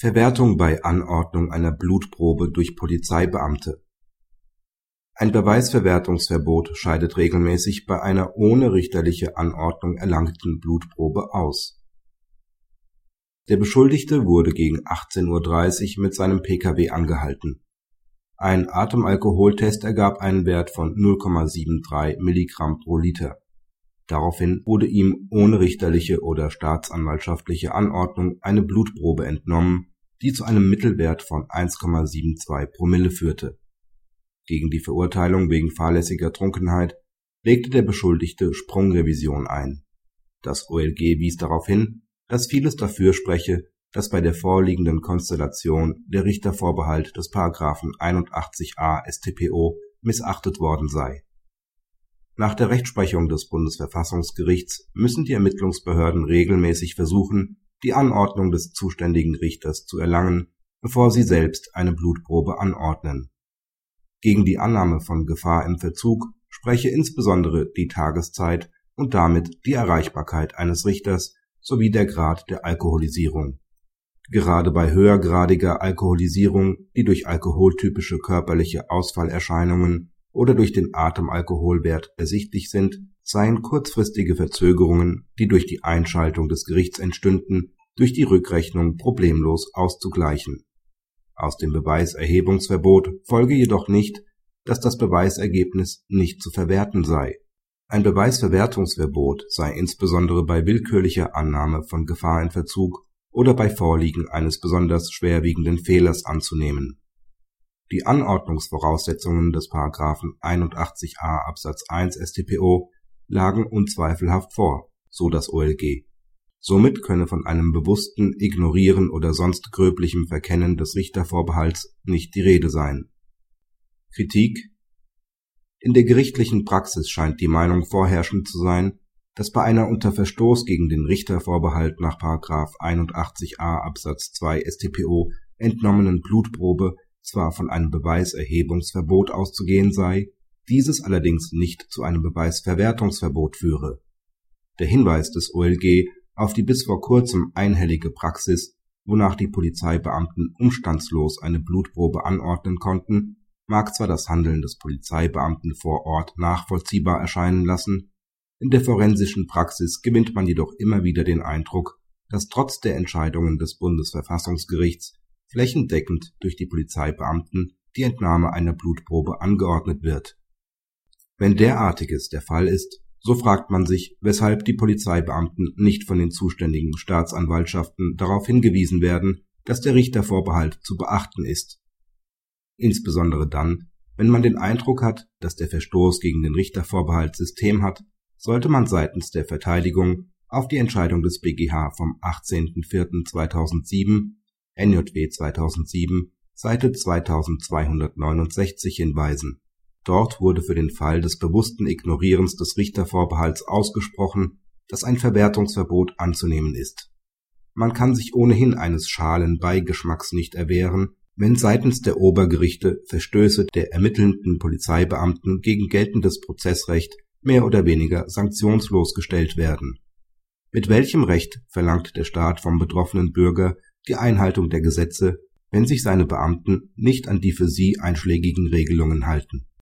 Verwertung bei Anordnung einer Blutprobe durch Polizeibeamte Ein Beweisverwertungsverbot scheidet regelmäßig bei einer ohne richterliche Anordnung erlangten Blutprobe aus. Der Beschuldigte wurde gegen 18:30 Uhr mit seinem Pkw angehalten. Ein Atemalkoholtest ergab einen Wert von 0,73 Milligramm pro Liter Daraufhin wurde ihm ohne richterliche oder staatsanwaltschaftliche Anordnung eine Blutprobe entnommen, die zu einem Mittelwert von 1,72 Promille führte. Gegen die Verurteilung wegen fahrlässiger Trunkenheit legte der Beschuldigte Sprungrevision ein. Das OLG wies darauf hin, dass vieles dafür spreche, dass bei der vorliegenden Konstellation der Richtervorbehalt des § 81a StPO missachtet worden sei nach der Rechtsprechung des Bundesverfassungsgerichts müssen die Ermittlungsbehörden regelmäßig versuchen, die Anordnung des zuständigen Richters zu erlangen, bevor sie selbst eine Blutprobe anordnen. Gegen die Annahme von Gefahr im Verzug spreche insbesondere die Tageszeit und damit die Erreichbarkeit eines Richters sowie der Grad der Alkoholisierung. Gerade bei höhergradiger Alkoholisierung, die durch alkoholtypische körperliche Ausfallerscheinungen oder durch den Atemalkoholwert ersichtlich sind, seien kurzfristige Verzögerungen, die durch die Einschaltung des Gerichts entstünden, durch die Rückrechnung problemlos auszugleichen. Aus dem Beweiserhebungsverbot folge jedoch nicht, dass das Beweisergebnis nicht zu verwerten sei. Ein Beweisverwertungsverbot sei insbesondere bei willkürlicher Annahme von Gefahr in Verzug oder bei Vorliegen eines besonders schwerwiegenden Fehlers anzunehmen die Anordnungsvoraussetzungen des § 81a Absatz 1 StPO lagen unzweifelhaft vor, so das OLG. Somit könne von einem bewussten Ignorieren oder sonst gröblichem Verkennen des Richtervorbehalts nicht die Rede sein. Kritik In der gerichtlichen Praxis scheint die Meinung vorherrschend zu sein, dass bei einer unter Verstoß gegen den Richtervorbehalt nach § 81a Absatz 2 StPO entnommenen Blutprobe zwar von einem Beweiserhebungsverbot auszugehen sei, dieses allerdings nicht zu einem Beweisverwertungsverbot führe. Der Hinweis des OLG auf die bis vor kurzem einhellige Praxis, wonach die Polizeibeamten umstandslos eine Blutprobe anordnen konnten, mag zwar das Handeln des Polizeibeamten vor Ort nachvollziehbar erscheinen lassen, in der forensischen Praxis gewinnt man jedoch immer wieder den Eindruck, dass trotz der Entscheidungen des Bundesverfassungsgerichts flächendeckend durch die Polizeibeamten die Entnahme einer Blutprobe angeordnet wird. Wenn derartiges der Fall ist, so fragt man sich, weshalb die Polizeibeamten nicht von den zuständigen Staatsanwaltschaften darauf hingewiesen werden, dass der Richtervorbehalt zu beachten ist. Insbesondere dann, wenn man den Eindruck hat, dass der Verstoß gegen den Richtervorbehalt System hat, sollte man seitens der Verteidigung auf die Entscheidung des BGH vom 18.04.2007 NJW 2007, Seite 2269 hinweisen. Dort wurde für den Fall des bewussten Ignorierens des Richtervorbehalts ausgesprochen, dass ein Verwertungsverbot anzunehmen ist. Man kann sich ohnehin eines schalen Beigeschmacks nicht erwehren, wenn seitens der Obergerichte Verstöße der ermittelnden Polizeibeamten gegen geltendes Prozessrecht mehr oder weniger sanktionslos gestellt werden. Mit welchem Recht verlangt der Staat vom betroffenen Bürger die Einhaltung der Gesetze, wenn sich seine Beamten nicht an die für sie einschlägigen Regelungen halten